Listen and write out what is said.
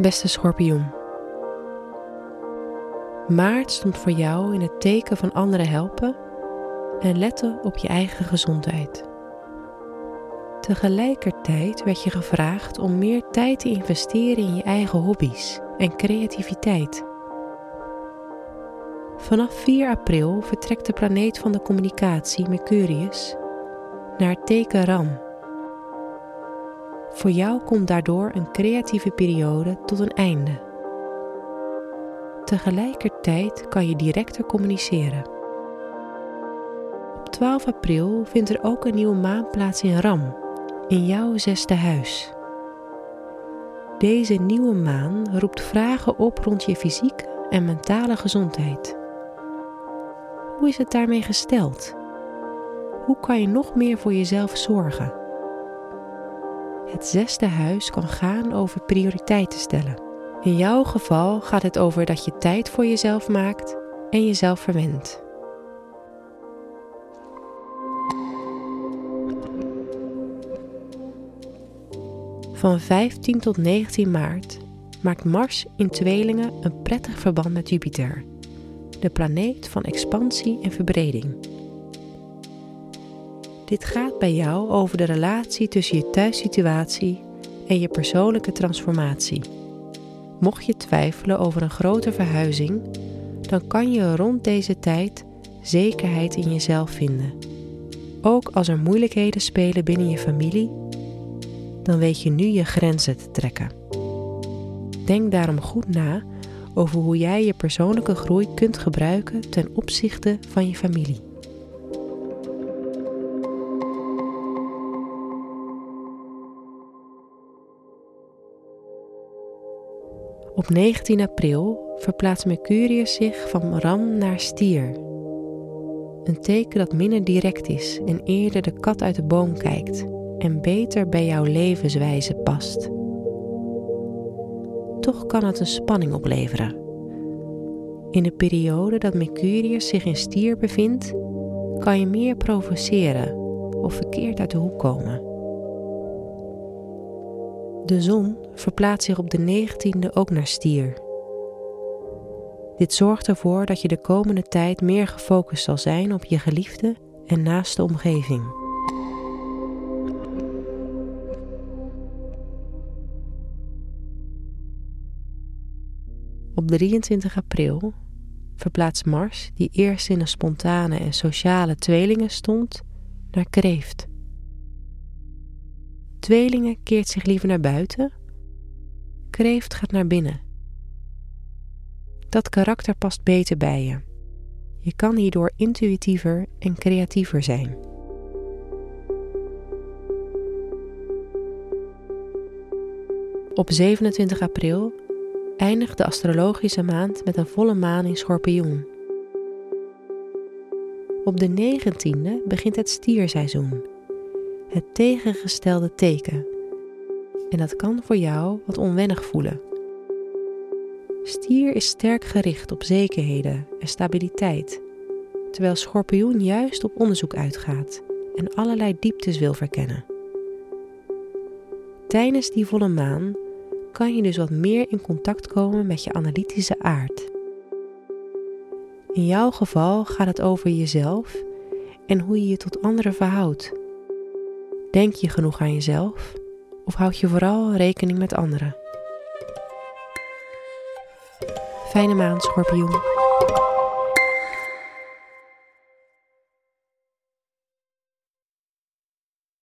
Beste schorpioen. Maart stond voor jou in het teken van anderen helpen en letten op je eigen gezondheid. Tegelijkertijd werd je gevraagd om meer tijd te investeren in je eigen hobby's en creativiteit. Vanaf 4 april vertrekt de planeet van de communicatie, Mercurius, naar teken Ram. Voor jou komt daardoor een creatieve periode tot een einde. Tegelijkertijd kan je directer communiceren. Op 12 april vindt er ook een nieuwe maan plaats in Ram, in jouw zesde huis. Deze nieuwe maan roept vragen op rond je fysiek en mentale gezondheid. Hoe is het daarmee gesteld? Hoe kan je nog meer voor jezelf zorgen? Het zesde huis kan gaan over prioriteiten stellen. In jouw geval gaat het over dat je tijd voor jezelf maakt en jezelf verwendt. Van 15 tot 19 maart maakt Mars in tweelingen een prettig verband met Jupiter, de planeet van expansie en verbreding. Dit gaat bij jou over de relatie tussen je thuissituatie en je persoonlijke transformatie. Mocht je twijfelen over een grote verhuizing, dan kan je rond deze tijd zekerheid in jezelf vinden. Ook als er moeilijkheden spelen binnen je familie, dan weet je nu je grenzen te trekken. Denk daarom goed na over hoe jij je persoonlijke groei kunt gebruiken ten opzichte van je familie. Op 19 april verplaatst Mercurius zich van Ram naar Stier. Een teken dat minder direct is en eerder de kat uit de boom kijkt en beter bij jouw levenswijze past. Toch kan het een spanning opleveren. In de periode dat Mercurius zich in Stier bevindt, kan je meer provoceren of verkeerd uit de hoek komen. De zon verplaatst zich op de 19e ook naar stier. Dit zorgt ervoor dat je de komende tijd meer gefocust zal zijn op je geliefde en naaste omgeving. Op 23 april verplaatst Mars, die eerst in een spontane en sociale tweelingen stond, naar kreeft. Tweelingen keert zich liever naar buiten. Kreeft gaat naar binnen. Dat karakter past beter bij je. Je kan hierdoor intuïtiever en creatiever zijn. Op 27 april eindigt de astrologische maand met een volle maan in Schorpioen. Op de 19e begint het stierseizoen het tegengestelde teken. En dat kan voor jou wat onwennig voelen. Stier is sterk gericht op zekerheden en stabiliteit, terwijl schorpioen juist op onderzoek uitgaat en allerlei dieptes wil verkennen. Tijdens die volle maan kan je dus wat meer in contact komen met je analytische aard. In jouw geval gaat het over jezelf en hoe je je tot anderen verhoudt. Denk je genoeg aan jezelf of houd je vooral rekening met anderen? Fijne maand, schorpioen.